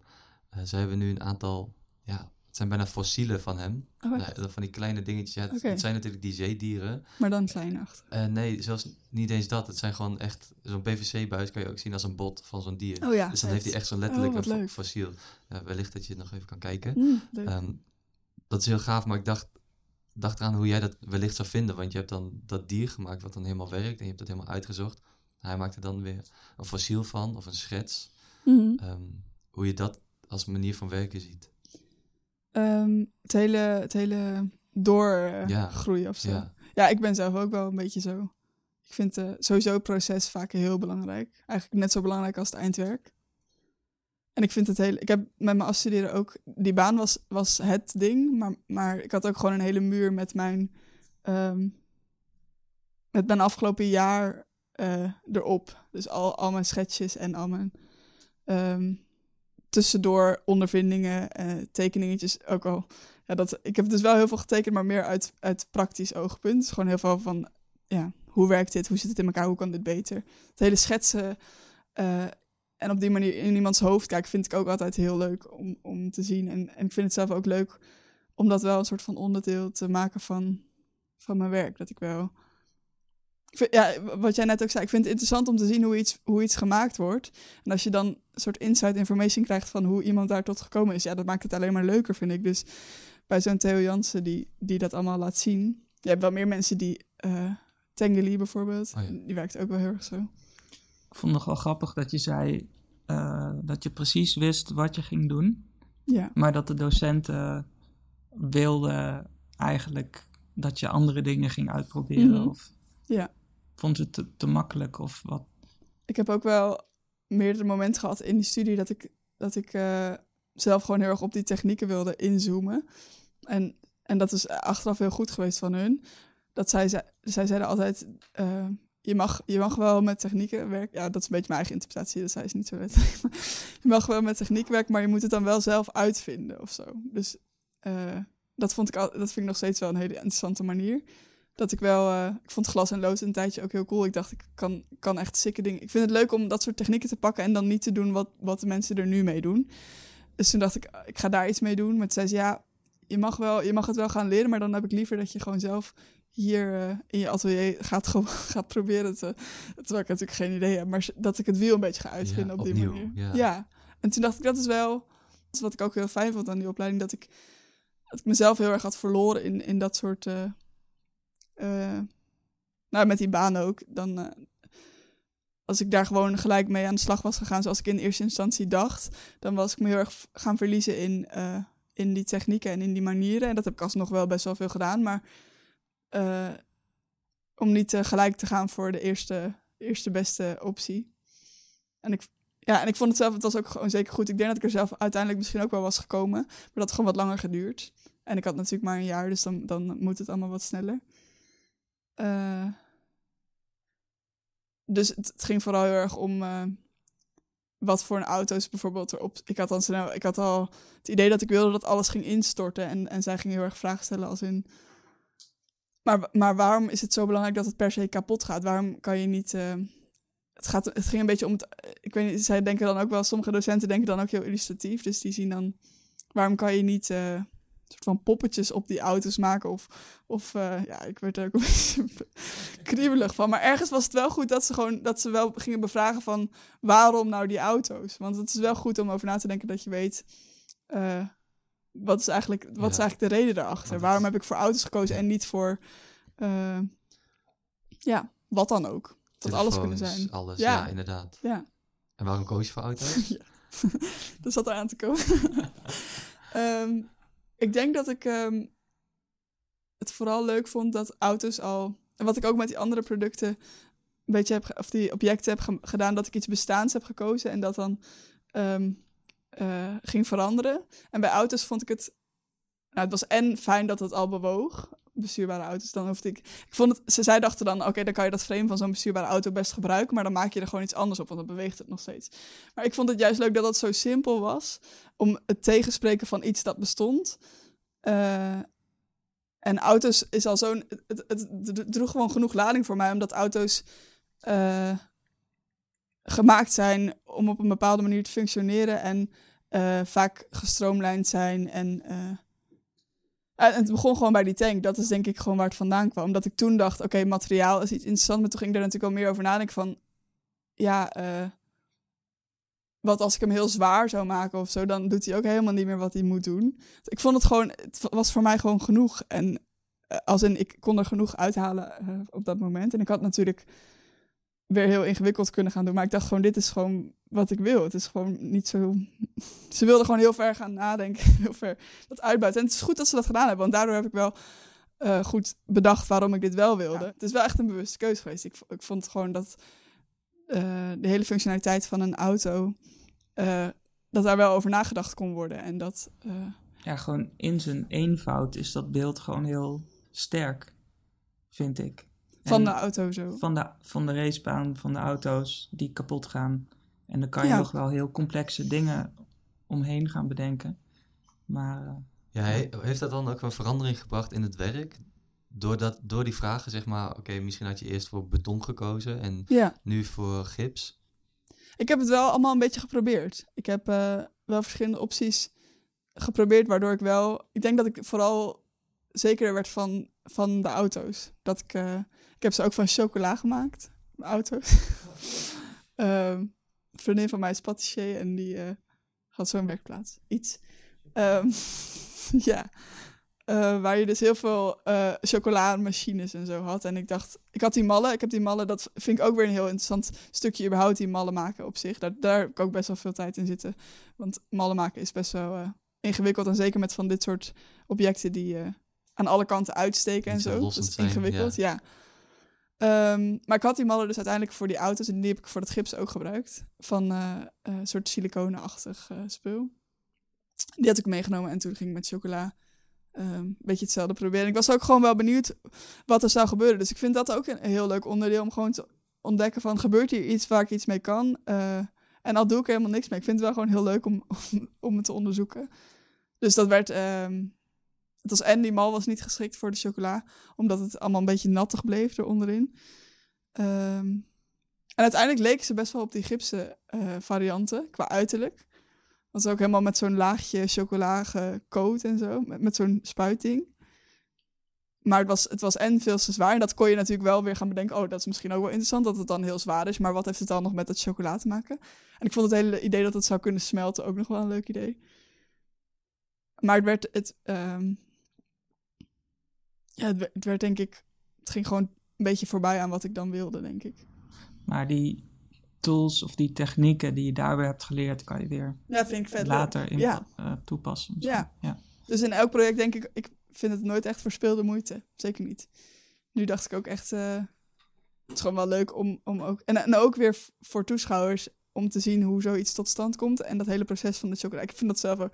Speaker 1: eh ze hebben nu een aantal, ja, het zijn bijna fossielen van hem.
Speaker 3: Oh,
Speaker 1: van die kleine dingetjes. Ja, het, zijn natuurlijk die zeedieren.
Speaker 3: Maar dan kleinachtig.
Speaker 1: Eh, nee, zelfs niet eens dat. Het zijn gewoon echt, zo'n PVC-buis kan je ook zien als een bot van zo'n dier.
Speaker 3: Oh ja,
Speaker 1: dus dan heeft hij echt zo'n letterlijk
Speaker 3: Oh,
Speaker 1: een fossiel. Ja, wellicht dat je het nog even kan kijken.
Speaker 3: Mm.
Speaker 1: Ehm, dat is heel gaaf, maar ik dacht, dacht eraan hoe jij dat wellicht zou vinden. Want je hebt dan dat dier gemaakt wat dan helemaal werkt en je hebt dat helemaal uitgezocht. Hij maakt er dan weer een fossiel van of een schets.
Speaker 3: Mhm.
Speaker 1: Ehm, hoe je dat als manier van werken ziet.
Speaker 3: Ehm, het hele, het hele doorgroeien
Speaker 1: Ja.
Speaker 3: of zo.
Speaker 1: Ja,
Speaker 3: Ja, ik ben zelf ook wel een beetje zo. Ik vind eh, sowieso het proces vaak heel belangrijk. Eigenlijk net zo belangrijk als het eindwerk. En ik vind het hele... Ik heb met mijn afstuderen ook... Die baan was, was het ding, maar, maar ik had ook gewoon een hele muur met mijn... ehm, met mijn afgelopen jaar eh, erop. Dus al, al mijn schetsjes en al mijn... ehm, tussendoor ondervindingen, eh tekeningetjes ook al. Ja, dat, ik heb dus wel heel veel getekend, maar meer uit, uit praktisch oogpunt. Dus gewoon heel veel van, ja, hoe werkt dit? Hoe zit het in elkaar? Hoe kan dit beter? Het hele schetsen eh, en op die manier in iemands hoofd kijken vind ik ook altijd heel leuk om, om te zien. En, en ik vind het zelf ook leuk om dat wel een soort van onderdeel te maken van, van mijn werk. Dat ik wel... Ja, wat jij net ook zei, ik vind het interessant om te zien hoe iets, hoe iets gemaakt wordt. En als je dan een soort inside information krijgt van hoe iemand daar tot gekomen is, ja, dat maakt het alleen maar leuker, vind ik. Dus bij zo'n Theo Jansen die, die dat allemaal laat zien. Je hebt wel meer mensen die, Tengeli bijvoorbeeld,
Speaker 1: Oh ja.
Speaker 3: die werkt ook wel heel erg zo.
Speaker 2: Ik vond het nog wel grappig dat je zei eh, dat je precies wist wat je ging doen.
Speaker 3: Ja.
Speaker 2: Maar dat de docenten wilden eigenlijk dat je andere dingen ging uitproberen.
Speaker 3: Mhm.
Speaker 2: Of
Speaker 3: Ja.
Speaker 2: Vond je het te, te makkelijk of wat?
Speaker 3: Ik heb ook wel meerdere momenten gehad in die studie dat ik, dat ik eh, zelf gewoon heel erg op die technieken wilde inzoomen. En, en dat is achteraf heel goed geweest van hun. Dat zij, ze- zij zeiden altijd, eh, je, mag, je mag wel met technieken werken. Ja, dat is een beetje mijn eigen interpretatie, dat zei ze niet zo. Maar je mag wel met techniek werken, maar je moet het dan wel zelf uitvinden of zo. Dus eh, dat, vond ik dat vind ik nog steeds wel een hele interessante manier. Dat ik wel, eh, ik vond glas en lood een tijdje ook heel cool. Ik dacht, ik kan, kan echt sikke dingen. Ik vind het leuk om dat soort technieken te pakken en dan niet te doen wat, wat de mensen er nu mee doen. Dus toen dacht ik, ik ga daar iets mee doen. Maar toen zei ze, ja, je mag, wel, je mag het wel gaan leren, maar dan heb ik liever dat je gewoon zelf hier eh, in je atelier gaat, gewoon, gaat proberen te... Terwijl ik natuurlijk geen idee heb, maar dat ik het wiel een beetje ga uitvinden
Speaker 1: Ja,
Speaker 3: op die
Speaker 1: opnieuw,
Speaker 3: manier.
Speaker 1: ja.
Speaker 3: En toen dacht ik, dat is wel... Wat ik ook heel fijn vond aan die opleiding, dat ik, dat ik mezelf heel erg had verloren in, in dat soort... eh, eh, nou, met die baan ook. Dan, eh, als ik daar gewoon gelijk mee aan de slag was gegaan, zoals ik in eerste instantie dacht, dan was ik me heel erg gaan verliezen in, eh, in die technieken en in die manieren. En dat heb ik alsnog wel best wel veel gedaan. Maar om niet gelijk te gaan voor de eerste, eerste beste optie. En ik, ja, en ik vond het zelf, het was ook gewoon zeker goed. Ik denk dat ik er zelf uiteindelijk misschien ook wel was gekomen. Maar dat had gewoon wat langer geduurd. En ik had natuurlijk maar een jaar, dus dan, dan moet het allemaal wat sneller. Eh, dus het, ging vooral heel erg om eh, wat voor een auto's bijvoorbeeld erop. Ik had, dan ik had al het idee dat ik wilde dat alles ging instorten. En, en zij ging heel erg vragen stellen als in... Maar, maar waarom is het zo belangrijk dat het per se kapot gaat? Waarom kan je niet... eh, het, gaat, het ging een beetje om het... Ik weet niet, zij denken dan ook wel... Sommige docenten denken dan ook heel illustratief. Dus die zien dan... Waarom kan je niet... soort van poppetjes op die auto's maken. Of, of eh, ja, ik werd er ook een beetje kriebelig van. Maar ergens was het wel goed dat ze gewoon dat ze wel gingen bevragen van waarom nou die auto's. Want het is wel goed om over na te denken dat je weet. eh, wat is eigenlijk, wat is eigenlijk de reden daarachter?
Speaker 1: Is-
Speaker 3: Waarom heb ik voor auto's gekozen en niet voor, eh, ja, wat dan ook? Dat alles kunnen zijn.
Speaker 1: Alles,
Speaker 3: Ja.
Speaker 1: ja. inderdaad.
Speaker 3: Ja,
Speaker 1: En waarom koos je voor auto's?
Speaker 3: dat zat eraan te komen. Ehm, ik denk dat ik ehm, het vooral leuk vond dat auto's al... En wat ik ook met die andere producten een beetje heb... Of die objecten heb ge- gedaan, dat ik iets bestaans heb gekozen... en dat dan ehm, eh, ging veranderen. En bij auto's vond ik het... Nou, het was en fijn dat het al bewoog. Bestuurbare auto's, dan hoefde ik... Ik vond het... Ze, zij dachten dan, oké, dan kan je dat frame van zo'n bestuurbare auto best gebruiken... maar dan maak je er gewoon iets anders op, want dan beweegt het nog steeds. Maar ik vond het juist leuk dat het zo simpel was om het tegenspreken van iets dat bestond. Eh, en auto's is al zo'n. Het, droeg gewoon genoeg lading voor mij, omdat auto's eh, gemaakt zijn om op een bepaalde manier te functioneren en eh, vaak gestroomlijnd zijn. En, en het begon gewoon bij die tank. Dat is denk ik gewoon waar het vandaan kwam. Omdat ik toen dacht, oké, materiaal is iets interessants. Maar toen ging ik daar natuurlijk wel meer over nadenken van... Ja, eh, wat als ik hem heel zwaar zou maken of zo, dan doet hij ook helemaal niet meer wat hij moet doen. Ik vond het gewoon, het was voor mij gewoon genoeg. En eh, als in, ik kon er genoeg uithalen eh, op dat moment. En ik had natuurlijk weer heel ingewikkeld kunnen gaan doen. Maar ik dacht gewoon, dit is gewoon wat ik wil. Het is gewoon niet zo... Ze wilden gewoon heel ver gaan nadenken. Heel ver dat uitbuiten. En het is goed dat ze dat gedaan hebben. Want daardoor heb ik wel eh, goed bedacht waarom ik dit wel wilde. Het is wel echt een bewuste keuze geweest. Ik, ik vond gewoon dat eh, de hele functionaliteit van een auto... eh, dat daar wel over nagedacht kon worden. En dat...
Speaker 2: Ja, gewoon in zijn eenvoud is dat beeld gewoon heel sterk, vind ik.
Speaker 3: Van
Speaker 2: En
Speaker 3: de auto zo.
Speaker 2: van de, van de racebaan, van de auto's die kapot gaan. En dan kan je
Speaker 3: Ja.
Speaker 2: nog wel heel complexe dingen omheen gaan bedenken. Maar eh,
Speaker 1: Ja, he- heeft dat dan ook een verandering gebracht in het werk? Doordat, door die vragen, zeg maar, oké, misschien had je eerst voor beton gekozen en
Speaker 3: Ja.
Speaker 1: nu voor gips.
Speaker 3: Ik heb het wel allemaal een beetje geprobeerd. Ik heb eh, wel verschillende opties geprobeerd, waardoor ik wel... Ik denk dat ik vooral zekerder werd van, van de auto's. Dat ik, eh, ik heb ze ook van chocola gemaakt, de auto's. Ehm, een vriendin van mij is patissier en die eh, had zo'n werkplaats. Iets. Ehm, ja. eh, waar je dus heel veel eh chocolademachines en zo had. En ik dacht, ik had die mallen. Ik heb die mallen, dat vind ik ook weer een heel interessant stukje überhaupt, die mallen maken op zich. Daar, daar heb ik ook best wel veel tijd in zitten. Want mallen maken is best wel ingewikkeld. En zeker met van dit soort objecten die aan alle kanten uitsteken en
Speaker 1: zo.
Speaker 3: Dat is
Speaker 1: zijn,
Speaker 3: ingewikkeld, ja. Ehm, maar ik had die mallen dus uiteindelijk voor die auto's en die heb ik voor het gips ook gebruikt. Van eh, eh, een soort siliconenachtig eh spul. Die had ik meegenomen en toen ging ik met chocola ehm, een beetje hetzelfde proberen. Ik was ook gewoon wel benieuwd wat er zou gebeuren. Dus ik vind dat ook een heel leuk onderdeel om gewoon te ontdekken van gebeurt hier iets waar ik iets mee kan. En al doe ik helemaal niks mee. Ik vind het wel gewoon heel leuk om, om, om het te onderzoeken. Dus dat werd. ehm, het was en die mal was niet geschikt voor de chocola, omdat het allemaal een beetje nattig bleef eronderin. Ehm, en uiteindelijk leken ze best wel op die gipsen eh, varianten qua uiterlijk. Was ook helemaal met zo'n laagje chocola gecoat en zo, met, met zo'n spuiting. Maar het was, het was en veel te zwaar. En dat kon je natuurlijk wel weer gaan bedenken. Oh, dat is misschien ook wel interessant dat het dan heel zwaar is. Maar wat heeft het dan nog met dat chocola te maken? En ik vond het hele idee dat het zou kunnen smelten ook nog wel een leuk idee. Maar het werd, het, ehm, ja, het werd, het werd denk ik, het ging gewoon een beetje voorbij aan wat ik dan wilde, denk ik.
Speaker 2: Maar die tools of die technieken die je daar weer hebt geleerd, kan je weer
Speaker 3: Ja, vind ik vet.
Speaker 2: later in,
Speaker 3: Ja.
Speaker 2: eh, toepassen.
Speaker 3: Ja.
Speaker 2: ja.
Speaker 3: Dus in elk project denk ik, ik vind het nooit echt verspilde moeite. Zeker niet. Nu dacht ik ook echt, eh, het is gewoon wel leuk om, om ook, en, en ook weer voor toeschouwers, om te zien hoe zoiets tot stand komt. En dat hele proces van de chocolade. Ik vind dat zelf ook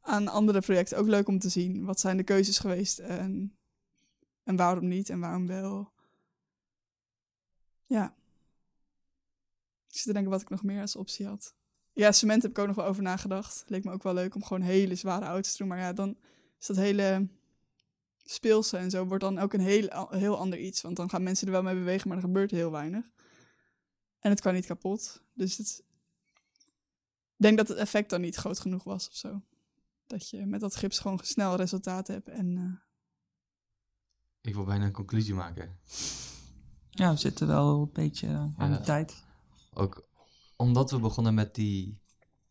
Speaker 3: aan andere projecten ook leuk om te zien. Wat zijn de keuzes geweest en, en waarom niet en waarom wel. Ja. Ik zit te denken wat ik nog meer als optie had. Ja, cement heb ik ook nog wel over nagedacht. Leek me ook wel leuk om gewoon hele zware auto's te doen. Maar ja, dan is dat hele speelse en zo wordt dan ook een heel, heel ander iets. Want dan gaan mensen er wel mee bewegen, maar er gebeurt heel weinig. En het kan niet kapot. Dus het... ik denk dat het effect dan niet groot genoeg was of zo. Dat je met dat gips gewoon snel resultaat hebt. En eh,
Speaker 1: Ik wil bijna een conclusie maken.
Speaker 2: ja, we zitten wel een beetje aan de tijd.
Speaker 1: Ook omdat we begonnen met die,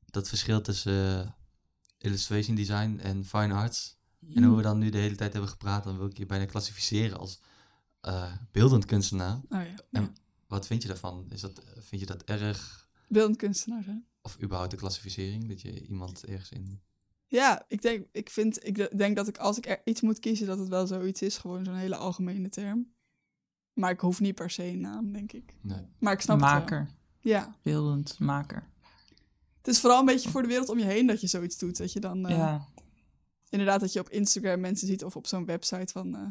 Speaker 1: dat verschil tussen eh, illustration design en fine arts. En hoe we dan nu de hele tijd hebben gepraat, dan wil ik je bijna klassificeren als eh, beeldend kunstenaar.
Speaker 3: oh ja,
Speaker 1: En-
Speaker 3: ja.
Speaker 1: Wat vind je daarvan? Is dat, vind je dat erg?
Speaker 3: beeldend kunstenaar zijn.
Speaker 1: Of überhaupt de klassificering? Dat je iemand ergens in...
Speaker 3: Ja, ik denk, ik vind, ik de- denk dat ik als ik er iets moet kiezen, dat het wel zoiets is. Gewoon zo'n hele algemene term. Maar ik hoef niet per se een naam, denk ik.
Speaker 1: Nee.
Speaker 3: Maar ik snap het wel.
Speaker 2: Maker,
Speaker 3: Ja,
Speaker 2: beeldend maker.
Speaker 3: het is vooral een beetje voor de wereld om je heen dat je zoiets doet. Dat je dan eh,
Speaker 2: ja,
Speaker 3: inderdaad dat je op Instagram mensen ziet of op zo'n website van... eh,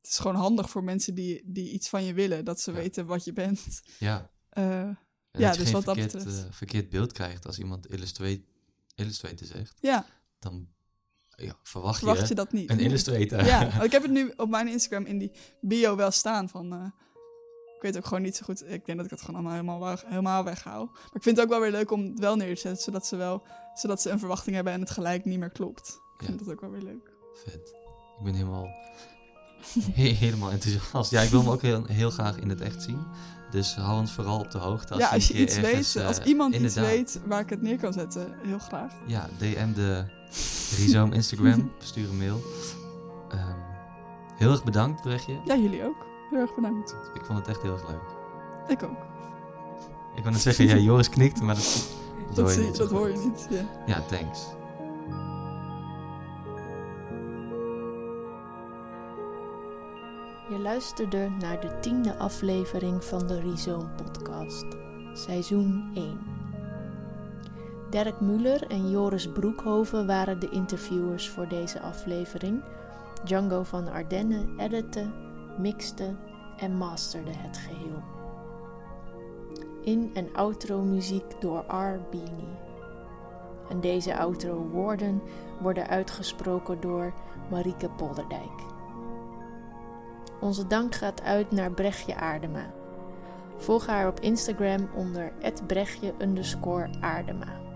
Speaker 3: het is gewoon handig voor mensen die, die iets van je willen. Dat ze
Speaker 1: Ja.
Speaker 3: weten wat je bent.
Speaker 1: Ja.
Speaker 3: Eh,
Speaker 1: En
Speaker 3: Ja,
Speaker 1: dat je
Speaker 3: dus
Speaker 1: geen
Speaker 3: wat dat
Speaker 1: verkeerd,
Speaker 3: betreft.
Speaker 1: eh, verkeerd beeld krijgt als iemand illustrate, illustrator zegt.
Speaker 3: ja,
Speaker 1: Dan ja, verwacht,
Speaker 3: verwacht
Speaker 1: je,
Speaker 3: je dat niet.
Speaker 1: een illustrator.
Speaker 3: Ja, ik heb het nu op mijn Instagram in die bio wel staan van... eh, ik weet ook gewoon niet zo goed. Ik denk dat ik het gewoon allemaal helemaal, weg- helemaal weghaal. Maar ik vind het ook wel weer leuk om het wel neer te zetten. Zodat ze wel zodat ze een verwachting hebben en het gelijk niet meer klopt. Ik
Speaker 1: Ja.
Speaker 3: vind dat ook wel weer leuk.
Speaker 1: Vet. Ik ben helemaal, he- helemaal enthousiast. Ja, ik wil hem ook heel, heel graag in het echt zien. Dus hou ons vooral op de hoogte. Als
Speaker 3: ja, als je iets
Speaker 1: ergens,
Speaker 3: weet, als
Speaker 1: eh,
Speaker 3: iemand iets weet waar ik het neer kan zetten, heel graag.
Speaker 1: Ja, DM de Rhizome Instagram. Stuur een mail. Ehm, heel erg bedankt, Brechtje.
Speaker 3: Ja, jullie ook. Heel erg bedankt.
Speaker 1: Ik vond het echt heel erg leuk.
Speaker 3: Ik ook.
Speaker 1: Ik wou net zeggen, ja, Joris knikt, maar dat, dat,
Speaker 3: Dat,
Speaker 1: hoor je niet.
Speaker 3: dat hoor je niet. Ja.
Speaker 1: Ja, thanks.
Speaker 5: Je luisterde naar de tiende aflevering van de Rhizome podcast, seizoen 1. Dirk Muller en Joris Broekhoven waren de interviewers voor deze aflevering. Django van Ardenne editte, mixte en masterde het geheel. In- en outro muziek door R. Beanie. En deze outro woorden worden uitgesproken door Marieke Polderdijk. Onze dank gaat uit naar Brechtje Aardema. Volg haar op Instagram onder @brechtje_aardema.